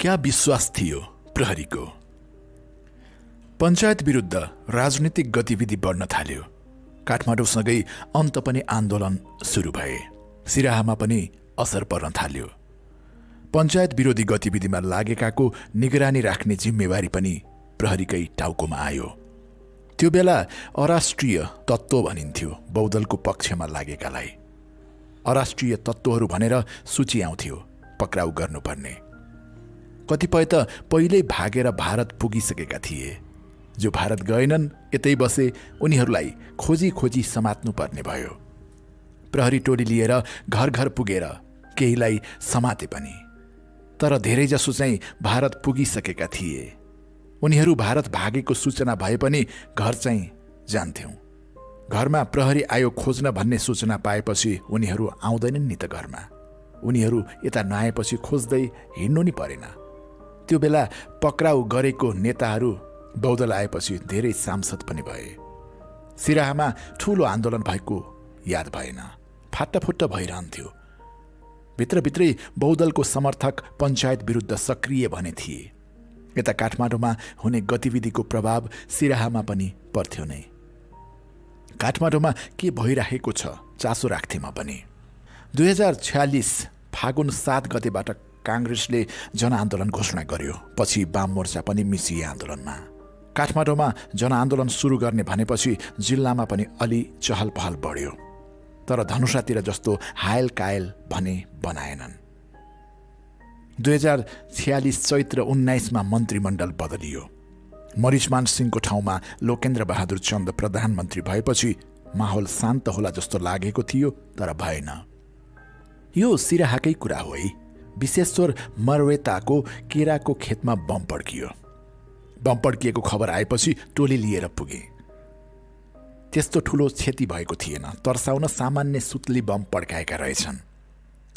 क्या विश्वास थियो प्रहरीको? पञ्चायत विरुद्ध राजनीतिक गतिविधि बढ्न थाल्यो। काठमाडौँसँगै अन्त पनि आन्दोलन सुरु भए। सिराहामा पनि असर पर्न थाल्यो। पञ्चायत विरोधी गतिविधिमा लागेकाको निगरानी राख्ने जिम्मेवारी पनि प्रहरीकै टाउकोमा आयो। त्यो बेला अराष्ट्रिय तत्त्व भनिन्थ्यो बौद्धलको पक्षमा लागेकालाई। अराष्ट्रिय तत्त्वहरू भनेर सूची आउँथ्यो पक्राउ गर्नुपर्ने। कतिपय त पहिल्यै भागेर भारत पुगिसकेका थिए। जो भारत गएनन् यतै बसे उनीहरूलाई खोजी खोजी समात्नु पर्ने भयो। प्रहरी टोली लिएर घर घर पुगेर केहीलाई समाते पनि। तर धेरैजसो चाहिँ भारत पुगिसकेका थिए। उनीहरू भारत भागेको सूचना भए पनि घर चाहिँ जान्थ्यौँ। घरमा प्रहरी आयो खोज्न भन्ने सूचना पाएपछि उनीहरू आउँदैनन् नि त घरमा। उनीहरू यता नआएपछि खोज्दै हिँड्नु नि परेन। त्यो बेला पक्राउ गरेको नेताहरू बौद्धल आएपछि धेरै सांसद पनि भए। सिराहामा ठुलो आन्दोलन भएको याद भएन। फाटाफुट्ट भइरहन्थ्यो। भित्रभित्रै बौद्धलको समर्थक पञ्चायत विरुद्ध सक्रिय भने थिए। यता काठमाडौँमा हुने गतिविधिको प्रभाव सिराहामा पनि पर्थ्यो नै। काठमाडौँमा के भइरहेको छ चासो राख्थे म पनि। दुई हजार छ्यालिस फागुन सात गतेबाट काङ्ग्रेसले जनआन्दोलन घोषणा गर्यो। पछि वाम मोर्चा पनि मिसिए आन्दोलनमा। काठमाडौँमा जनआन्दोलन सुरु गर्ने भनेपछि जिल्लामा पनि अलि चहल पहल बढ्यो। तर धनुषातिर जस्तो हायल कायल भने बनाएनन्। दुई हजार छ्यालिस चैत्र उन्नाइसमा मन्त्रीमण्डल बदलियो। मरिचमान सिंहको ठाउँमा लोकेन्द्र बहादुर चन्द प्रधानमन्त्री भएपछि माहौल शान्त होला जस्तो लागेको थियो तर भएन। यो सिराहाकै कुरा हो है। विशेश्वर मरवेताको केराको खेतमा बम पड्कियो। बम पड्किएको खबर आएपछि टोली लिएर पुगे। त्यस्तो ठुलो क्षति भएको थिएन। तर्साउन सामान्य सुत्ली बम पड्काएका रहेछन्।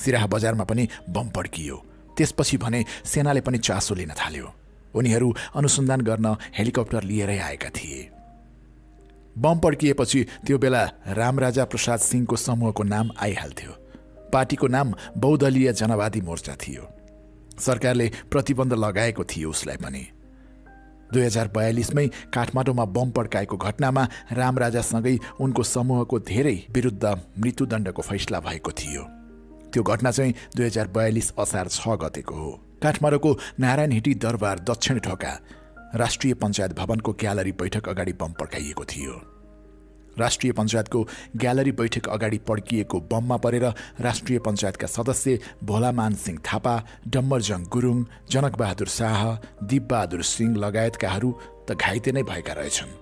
सिराहा बजारमा पनि बम पड्कियो। त्यसपछि भने सेनाले पनि चासो लिन थाल्यो। उनीहरू अनुसन्धान गर्न हेलिकप्टर लिएरै आएका थिए। बम पड्किएपछि त्यो बेला रामराजा प्रसाद सिंहको समूहको नाम आइहाल्थ्यो। पार्टीको नाम बहुदलीय जनवादी मोर्चा थियो। सरकारले प्रतिबन्ध लगाएको थियो उसलाई पनि। दुई हजार बयालिसमै काठमाडौँमा बम पड्काएको घटनामा रामराजासँगै उनको समूहको धेरै विरुद्ध मृत्युदण्डको फैसला भएको थियो। त्यो घटना चाहिँ दुई हजार बयालिस असार छ गतेको हो। काठमाडौँको नारायण हिटी दरबार दक्षिण ढोका राष्ट्रिय पञ्चायत भवनको ग्यालरी बैठक अगाडि बम पड्काइएको थियो। राष्ट्रिय पञ्चायतको ग्यालरी बैठक अगाडि पड्किएको बममा परेर राष्ट्रिय पञ्चायतका सदस्य भोलामान सिंह थापा डम्बरजङ गुरुङ जनकबहादुर शाह दिपबहादुर सिंह लगायतकाहरू त घाइते नै भएका रहेछन्।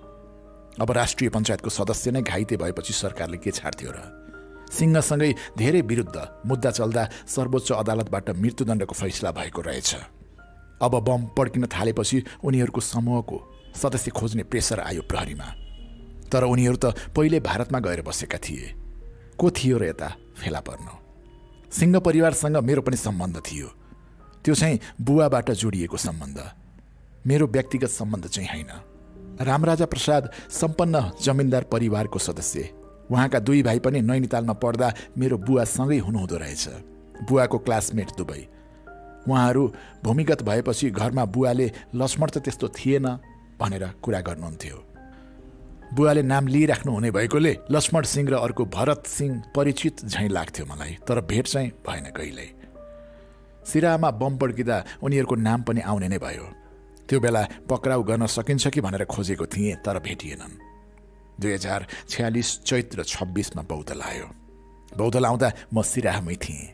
अब राष्ट्रिय पञ्चायतको सदस्य नै घाइते भएपछि सरकारले के छाड्थ्यो र? सिंहसँगै धेरै विरुद्ध मुद्दा चल्दा सर्वोच्च अदालतबाट मृत्युदण्डको फैसला भएको रहेछ। अब बम पड्किन थालेपछि उनीहरूको समूहको सदस्य खोज्ने प्रेसर आयो प्रहरीमा। तर उनीहरू त पहिले भारतमा गएर बसेका थिए। को थियो र यता फेला पर्नु? सिंह परिवारसँग मेरो पनि सम्बन्ध थियो। त्यो चाहिँ बुवाबाट जोडिएको सम्बन्ध। मेरो व्यक्तिगत सम्बन्ध चाहिँ होइन। रामराजा प्रसाद सम्पन्न जमिनदार परिवारको सदस्य। उहाँका दुई भाइ पनि नैनितालमा पढ्दा मेरो बुवासँगै हुनुहुँदो रहेछ। बुवाको क्लासमेट दुवै उहाँहरू भूमिगत भएपछि घरमा बुवाले लक्ष्मण त त्यस्तो थिएन भनेर कुरा गर्नुहुन्थ्यो। बुवाले नाम लिइराख्नु हुने भएकोले लक्ष्मण सिंह र अर्को भरत सिंह परिचित झैँ लाग्थ्यो मलाई तर भेट चाहिँ भएन कहिल्यै। सिरामा बम पड्किँदा उनीहरूको नाम पनि आउने नै भयो। त्यो बेला पक्राउ गर्न सकिन्छ कि भनेर खोजेको थिएँ तर भेटिएनन्। दुई हजार छ्यालिस चैत्र छब्बिसमा बौद्धल आयो बौद्धल आउँदा म सिराहामै थिएँ।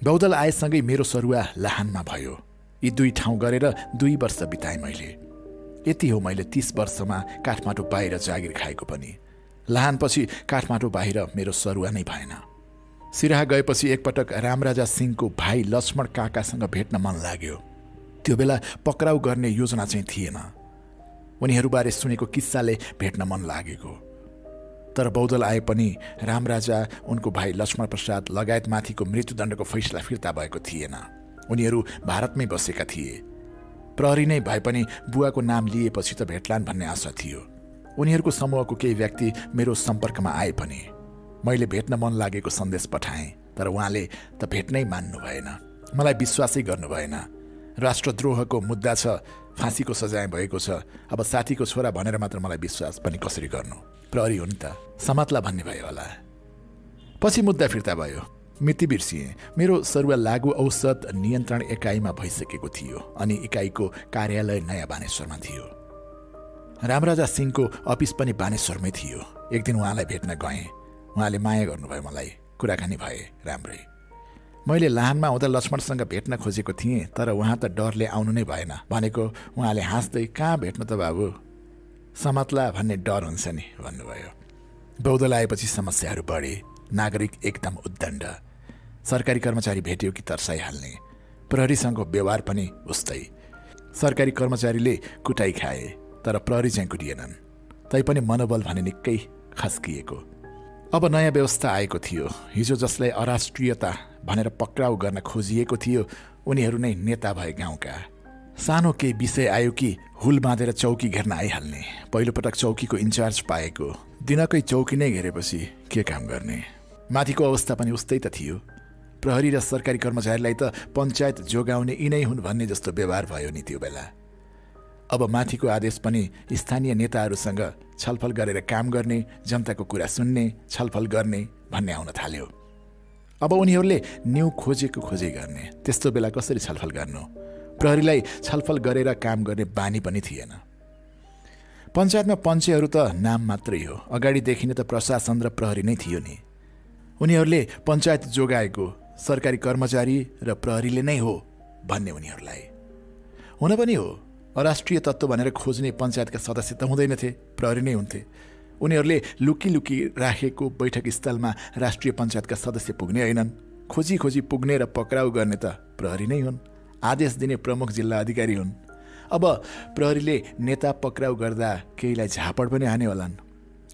बौद्धल आएसँगै मेरो सरुवा लाहानमा भयो। यी दुई ठाउँ गरेर दुई वर्ष बिताएँ मैले। यति हो मैले तिस वर्षमा काठमाडौँ बाहिर जागिर खाएको पनि। लहानपछि काठमाडौँ बाहिर मेरो सरुवा नै भएन। सिराहा गएपछि एकपटक रामराजा सिंहको भाइ लक्ष्मण काकासँग भेट्न मन लाग्यो। त्यो बेला पक्राउ गर्ने योजना चाहिँ थिएन। उनीहरूबारे सुनेको किस्साले भेट्न मन लागेको। तर बौद्धल आए पनि रामराजा उनको भाइ लक्ष्मण प्रसाद लगायतमाथिको मृत्युदण्डको फैसला फिर्ता भएको थिएन। उनीहरू भारतमै बसेका थिए। प्रहरी नै भए पनि बुवाको नाम लिएपछि त भेट्लान् भन्ने आशा थियो। उनीहरूको समूहको केही व्यक्ति मेरो सम्पर्कमा आए पनि मैले भेट्न मन लागेको सन्देश पठाएँ तर उहाँले त भेट्नै मान्नु भएन। मलाई विश्वासै गर्नु भएन। राष्ट्रद्रोहको मुद्दा छ फाँसीको सजाय भएको छ अब साथीको छोरा भनेर मात्र मलाई विश्वास पनि कसरी गर्नु? प्रहरी हो नि त। समातला भन्ने भयो होला। पछि मुद्दा फिर्ता भयो। मिति बिर्सिएँ। मेरो सरुवा लागु औषध नियन्त्रण एकाइमा भइसकेको थियो अनि इकाइको कार्यालय नयाँ बानेश्वरमा थियो। रामराजा सिंहको अफिस पनि बानेश्वरमै थियो। एक दिन उहाँलाई भेट्न गएँ। उहाँले माया गर्नुभयो मलाई। कुराकानी भए राम्रै। मैले लाहानमा हुँदा लक्ष्मणसँग भेट्न खोजेको थिएँ तर उहाँ त डरले आउनु नै भएन। भनेको उहाँले हाँस्दै कहाँ भेट्नु त बाबु? समतला भन्ने डर हुन्छ नि भन्नुभयो। बौद्ध आएपछि समस्याहरू बढे। नागरिक एकदम उद्दण्ड। सरकारी कर्मचारी भेट्यो कि तर्साइहाल्ने। प्रहरीसँगको व्यवहार पनि उस्तै। सरकारी कर्मचारीले कुटाइ खाए तर प्रहरी चाहिँ कुटिएनन्। तैपनि मनोबल भने निकै खस्किएको। अब नयाँ व्यवस्था आएको थियो। हिजो जसलाई अराष्ट्रियता भनेर पक्राउ गर्न खोजिएको थियो उनीहरू नै नेता भए गाउँका। सानो केही विषय आयो कि हुल बाँधेर चौकी घेर्न आइहाल्ने। पहिलोपटक चौकीको इन्चार्ज पाएको। दिनकै चौकी नै घेरेपछि के काम गर्ने? माथिको अवस्था पनि उस्तै त थियो। प्रहरी र सरकारी कर्मचारीलाई त पञ्चायत जोगाउने यिनै हुन् भन्ने जस्तो व्यवहार भयो नि त्यो बेला। अब माथिको आदेश पनि स्थानीय नेताहरूसँग छलफल गरेर काम गर्ने जनताको कुरा सुन्ने छलफल गर्ने भन्ने आउन थाल्यो। अब उनीहरूले न्यु खोजेको खोजे गर्ने त्यस्तो बेला कसरी छलफल गर्नु? प्रहरीलाई छलफल गरेर काम गर्ने बानी पनि थिएन। पञ्चायतमा पञ्चेहरू त नाम मात्रै हो अगाडि देखिने त प्रशासन र प्रहरी नै थियो नि। उनीहरूले पञ्चायत जोगाएको सरकारी कर्मचारी र प्रहरीले नै हो भन्ने उनीहरूलाई। हुन पनि हो अराष्ट्रिय तत्त्व भनेर खोज्ने पञ्चायतका सदस्य त हुँदैनथे प्रहरी नै हुन्थे। उनीहरूले लुकी लुकी राखेको बैठक स्थलमा राष्ट्रिय पञ्चायतका सदस्य पुग्ने होइनन्। खोजी खोजी पुग्ने र पक्राउ गर्ने त प्रहरी नै हुन्। आदेश दिने प्रमुख जिल्ला अधिकारी हुन्। अब प्रहरीले नेता पक्राउ गर्दा केहीलाई झापड पनि हाने होलान्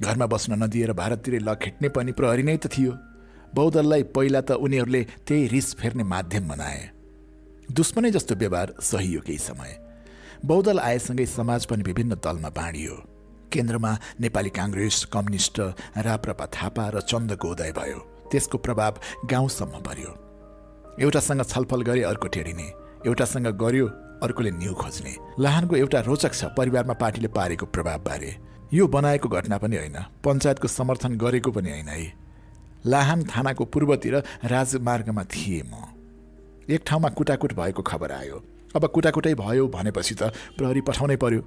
घरमा बस्न नदिएर भारततिर लखेट्ने पनि प्रहरी नै त थियो। बौद्धलाई पहिला त उनीहरूले त्यही रिस फेर्ने माध्यम बनाए। दुश्मनै जस्तो व्यवहार सही हो केही समय। बौद्धल आएसँगै समाज पनि विभिन्न दलमा बाँडियो। केन्द्रमा नेपाली काङ्ग्रेस कम्युनिस्ट राप्रपा थापा र चन्दको उदय भयो। त्यसको प्रभाव गाउँसम्म पर्यो। एउटासँग छलफल गरे अर्को टेडिने एउटासँग गर्यो अर्कोले न्यु खोज्ने। लाहानको एउटा रोचक छ परिवारमा पार्टीले पारेको प्रभावबारे। यो बनाएको घटना पनि होइन पञ्चायतको समर्थन गरेको पनि होइन है। लाहान थानाको पूर्वतिर राजमार्गमा थिएँ म। एक ठाउँमा कुटाकुट भएको खबर आयो। अब कुटाकुटै भयो भनेपछि त प्रहरी पठाउनै पर्यो।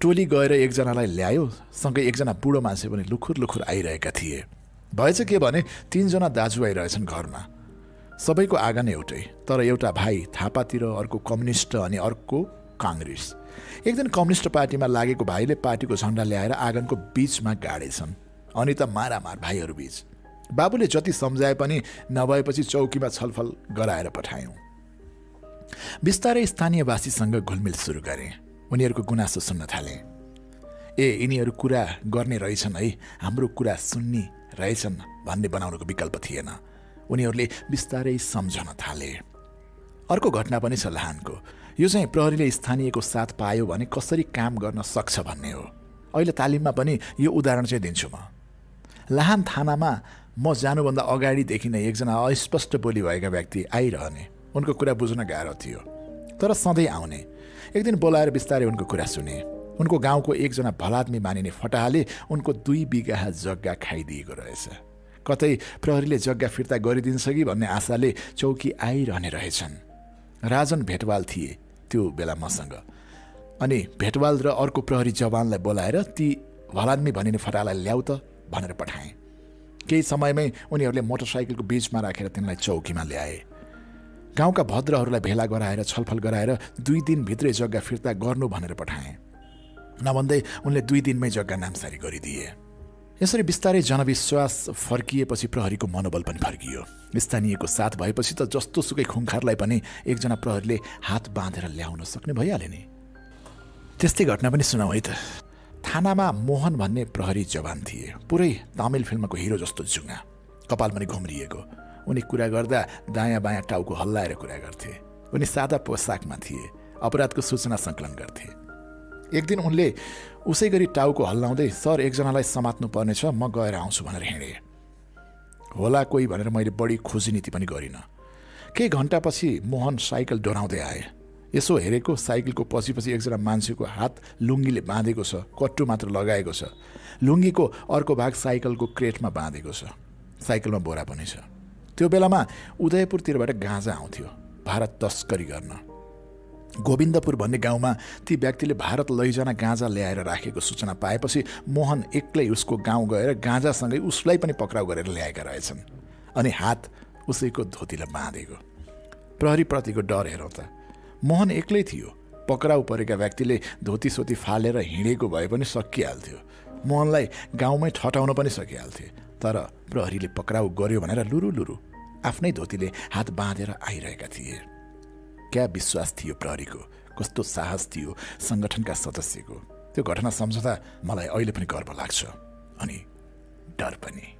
टोली गएर एकजनालाई ल्यायो सँगै एकजना बुढो मान्छे पनि लुखुर लुखुर आइरहेका थिए। भएछ के भने तिनजना दाजु आइरहेछन् घरमा। सबैको आँगन एउटै तर एउटा भाइ थापातिर अर्को कम्युनिस्ट अनि अर्को काङ्ग्रेस। एक दिन कम्युनिस्ट पार्टीमा लागेको भाइले पार्टीको झन्डा ल्याएर आँगनको बिचमा गाडेछन्। अनि त मारामार भाइहरू बिच। बाबुले जति सम्झाए पनि नभएपछि चौकीमा छलफल गराएर पठायौँ। बिस्तारै स्थानीयवासीसँग घुलमिल सुरु गरे। उनीहरूको गुनासो सुन्न थाले। ए यिनीहरू कुरा गर्ने रहेछन् है। हाम्रो कुरा सुन्ने रहेछन् भन्ने बनाउनुको विकल्प थिएन। उनीहरूले बिस्तारै सम्झन थाले। अर्को घटना पनि छ लहानको। यो चाहिँ प्रहरीले स्थानीयको साथ पायो भने कसरी काम गर्न सक्छ भन्ने हो। अहिले तालिममा पनि यो उदाहरण चाहिँ दिन्छु म। लाहान थानामा म जानुभन्दा अगाडिदेखि नै एकजना अस्पष्ट बोली भएका व्यक्ति आइरहने। उनको कुरा बुझ्न गाह्रो थियो तर सधैँ आउने। एक दिन बोलाएर बिस्तारै उनको कुरा सुने। उनको गाउँको एकजना भलादमी मानिने फटाहाले उनको दुई बिघा जग्गा खाइदिएको रहेछ। कतै प्रहरीले जग्गा फिर्ता गरिदिन्छ कि भन्ने आशाले चौकी आइरहने रहेछन्। राजन भेटवाल थिए त्यो बेला मसँग। अनि भेटवाल र अर्को प्रहरी जवानलाई बोलाएर ती भलादमी भनिने फटालाई ल्याउ त भनेर पठाएँ। केही समयमै उनीहरूले मोटरसाइकलको बिचमा राखेर तिनलाई चौकीमा ल्याए। गाउँका भद्रहरूलाई भेला गराएर छलफल गराएर दुई दिनभित्रै जग्गा फिर्ता गर्नु भनेर पठाएँ। नभन्दै उनले दुई दिनमै जग्गा नामसारी गरिदिए। यसरी बिस्तारै जनविश्वास फर्किएपछि प्रहरीको मनोबल पनि फर्कियो। स्थानीयको साथ भएपछि त जस्तो सुकै खुङखारलाई पनि एकजना प्रहरीले हात बाँधेर ल्याउन सक्ने भइहाल्यो नि। त्यस्तै घटना पनि सुनाऊ है त। थानामा मोहन भन्ने प्रहरी जवान थिए। पुरै तामिल फिल्मको हिरो जस्तो जुङ्गा कपाल पनि घुम्रिएको। उनी कुरा गर्दा दायाँ बायाँ टाउको हल्लाएर कुरा गर्थे। उनी सादा पोसाकमा थिए। अपराधको सूचना सङ्कलन गर्थे। एक दिन उनले उसै गरी टाउको हल्लाउँदै सर एकजनालाई समात्नु पर्नेछ म गएर आउँछु भनेर हिँडेँ। होला कोही भनेर मैले बढी खोजी नीति पनि गरिनँ। केही घन्टापछि मोहन साइकल डोराउँदै आए। यसो हेरेको साइकलको पछि पछि एकजना मान्छेको हात लुङ्गीले बाँधेको छ कट्टु मात्र लगाएको छ। लुङ्गीको अर्को भाग साइकलको क्रेटमा बाँधेको छ। साइकलमा बोरा पनि छ। त्यो बेलामा उदयपुरतिरबाट गाँजा आउँथ्यो भारत तस्करी गर्न। गोविन्दपुर भन्ने गाउँमा ती व्यक्तिले भारत लैजान गाँजा ल्याएर राखेको सूचना पाएपछि मोहन एक्लै उसको गाउँ गएर गाँजासँगै उसलाई पनि पक्राउ गरेर ल्याएका रहेछन्। अनि हात उसैको धोतीलाई बाँधेको। प्रहरीप्रतिको डर हेरौँ त। मोहन एक्लै थियो। पक्राउ परेका व्यक्तिले धोती सोती फालेर हिँडेको भए पनि सकिहाल्थ्यो। मोहनलाई गाउँमै ठटाउन पनि सकिहाल्थे तर प्रहरीले पक्राउ गर्यो भनेर लुरु लुरु आफ्नै धोतीले हात बाँधेर आइरहेका थिए। क्या विश्वास थियो प्रहरीको? कस्तो साहस थियो सङ्गठनका सदस्यको? त्यो घटना सम्झँदा मलाई अहिले पनि गर्व लाग्छ। अनि डर पनि।